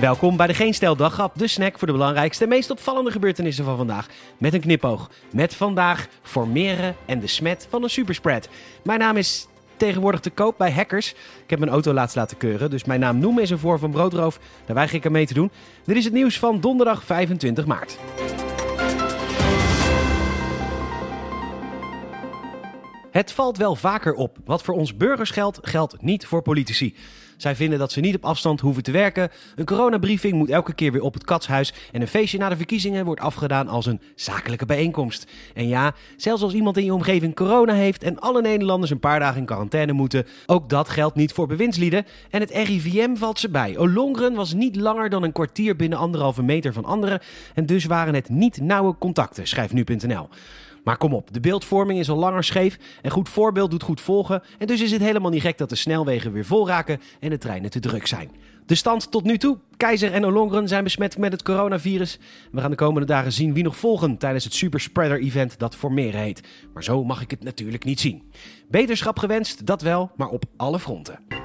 Welkom bij de Geen Stel de snack voor de belangrijkste en meest opvallende gebeurtenissen van vandaag. Met een knipoog. Met vandaag formeren en de smet van een superspread. Mijn naam is tegenwoordig te koop bij hackers. Ik heb mijn auto laatst laten keuren, dus mijn naam noemen is een vorm van broodroof. Daar weiger ik aan mee te doen. Dit is het nieuws van donderdag 25 maart. Het valt wel vaker op. Wat voor ons burgers geldt, geldt niet voor politici. Zij vinden dat ze niet op afstand hoeven te werken. Een coronabriefing moet elke keer weer op het katshuis. En een feestje na de verkiezingen wordt afgedaan als een zakelijke bijeenkomst. En ja, zelfs als iemand in je omgeving corona heeft en alle Nederlanders een paar dagen in quarantaine moeten, ook dat geldt niet voor bewindslieden. En het RIVM valt ze bij. Olongren was niet langer dan een kwartier binnen anderhalve meter van anderen. En dus waren het niet nauwe contacten, schrijft nu.nl. Maar kom op, de beeldvorming is al langer scheef en goed voorbeeld doet goed volgen. En dus is het helemaal niet gek dat de snelwegen weer vol raken en de treinen te druk zijn. De stand tot nu toe. Keizer en Olongren zijn besmet met het coronavirus. We gaan de komende dagen zien wie nog volgen tijdens het superspreader-event dat Formeren heet. Maar zo mag ik het natuurlijk niet zien. Beterschap gewenst, dat wel, maar op alle fronten.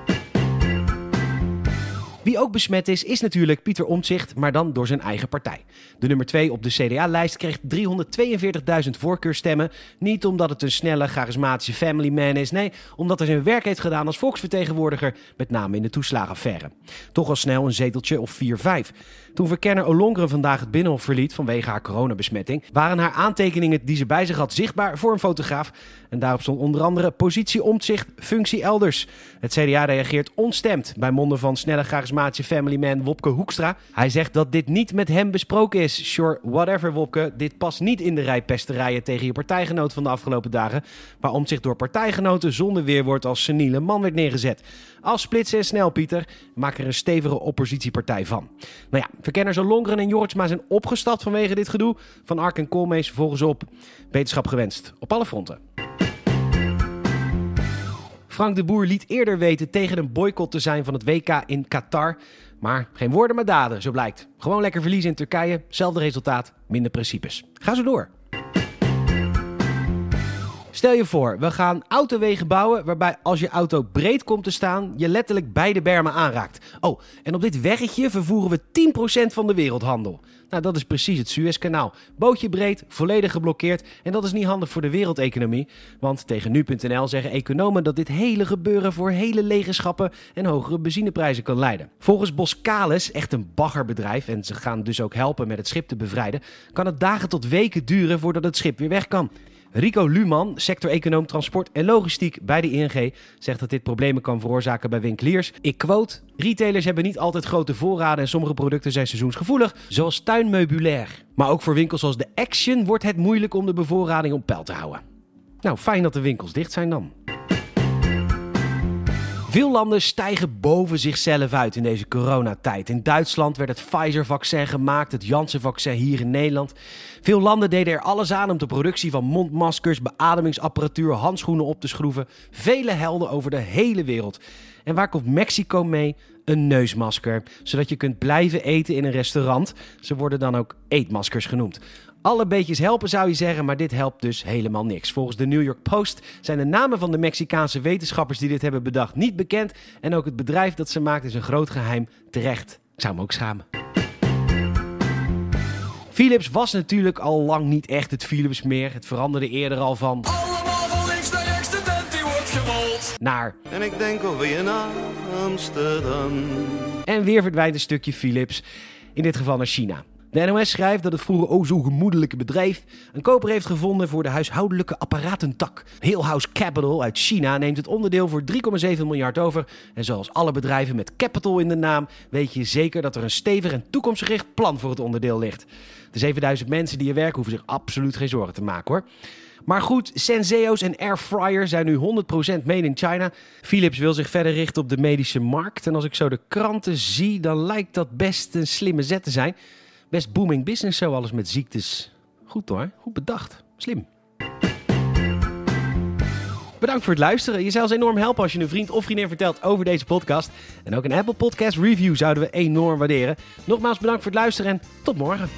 Wie ook besmet is, is natuurlijk Pieter Omtzigt, maar dan door zijn eigen partij. De nummer 2 op de CDA-lijst kreeg 342.000 voorkeurstemmen. Niet omdat het een snelle, charismatische family man is. Nee, omdat hij zijn werk heeft gedaan als volksvertegenwoordiger, met name in de toeslagenaffaire. Toch al snel een zeteltje of 4-5. Toen verkenner Olongren vandaag het Binnenhof verliet vanwege haar coronabesmetting, waren haar aantekeningen die ze bij zich had zichtbaar voor een fotograaf. En daarop stond onder andere positie omzicht, functie elders. Het CDA reageert onstemd bij monden van snelle charismatische familyman Wopke Hoekstra. Hij zegt dat dit niet met hem besproken is. Sure, whatever Wopke, dit past niet in de rij pesterijen tegen je partijgenoot van de afgelopen dagen, waar omzicht door partijgenoten zonder weerwoord als seniele man werd neergezet. Afsplitsen en snel, Pieter. Maak er een stevige oppositiepartij van. Nou ja, verkenners Longren en Jortsma zijn opgestapt vanwege dit gedoe. Van Ark en Koolmees volgens op. Wetenschap gewenst. Op alle fronten. Frank de Boer liet eerder weten tegen een boycott te zijn van het WK in Qatar. Maar geen woorden maar daden, zo blijkt. Gewoon lekker verliezen in Turkije, zelfde resultaat, minder principes. Ga zo door. Stel je voor, we gaan autowegen bouwen waarbij als je auto breed komt te staan, je letterlijk beide bermen aanraakt. Oh, en op dit weggetje vervoeren we 10% van de wereldhandel. Nou, dat is precies het Suezkanaal. Bootje breed, volledig geblokkeerd en dat is niet handig voor de wereldeconomie. Want tegen nu.nl zeggen economen dat dit hele gebeuren voor hele legenschappen en hogere benzineprijzen kan leiden. Volgens Boskalis, echt een baggerbedrijf en ze gaan dus ook helpen met het schip te bevrijden, kan het dagen tot weken duren voordat het schip weer weg kan. Rico Luman, sector-econoom transport en logistiek bij de ING, zegt dat dit problemen kan veroorzaken bij winkeliers. Ik quote: Retailers hebben niet altijd grote voorraden en sommige producten zijn seizoensgevoelig, zoals tuinmeubilair. Maar ook voor winkels als de Action wordt het moeilijk om de bevoorrading op peil te houden. Nou, fijn dat de winkels dicht zijn dan. Veel landen stijgen boven zichzelf uit in deze coronatijd. In Duitsland werd het Pfizer-vaccin gemaakt, het Janssen-vaccin hier in Nederland. Veel landen deden er alles aan om de productie van mondmaskers, beademingsapparatuur, handschoenen op te schroeven. Vele helden over de hele wereld. En waar komt Mexico mee? Een neusmasker, zodat je kunt blijven eten in een restaurant. Ze worden dan ook eetmaskers genoemd. Alle beetjes helpen zou je zeggen, maar dit helpt dus helemaal niks. Volgens de New York Post zijn de namen van de Mexicaanse wetenschappers die dit hebben bedacht niet bekend. En ook het bedrijf dat ze maakt is een groot geheim. Terecht. Ik zou me ook schamen. Philips was natuurlijk al lang niet echt het Philips meer. Het veranderde eerder al van... Allemaal van links naar rechts, de tent die wordt gerold. naar En ik denk alweer naar Amsterdam. En weer verdwijnt een stukje Philips, in dit geval naar China. De NOS schrijft dat het vroeger o zo gemoedelijke bedrijf een koper heeft gevonden voor de huishoudelijke apparatentak. Hillhouse Capital uit China neemt het onderdeel voor 3,7 miljard over. En zoals alle bedrijven met capital in de naam, weet je zeker dat er een stevig en toekomstgericht plan voor het onderdeel ligt. De 7000 mensen die er werken hoeven zich absoluut geen zorgen te maken hoor. Maar goed, Senseo's en Airfryer zijn nu 100% made in China. Philips wil zich verder richten op de medische markt. En als ik zo de kranten zie, dan lijkt dat best een slimme zet te zijn. Best booming business zo, alles met ziektes. Goed hoor, goed bedacht. Slim. Bedankt voor het luisteren. Je zou ons enorm helpen als je een vriend of vriendin vertelt over deze podcast. En ook een Apple Podcast review zouden we enorm waarderen. Nogmaals bedankt voor het luisteren en tot morgen.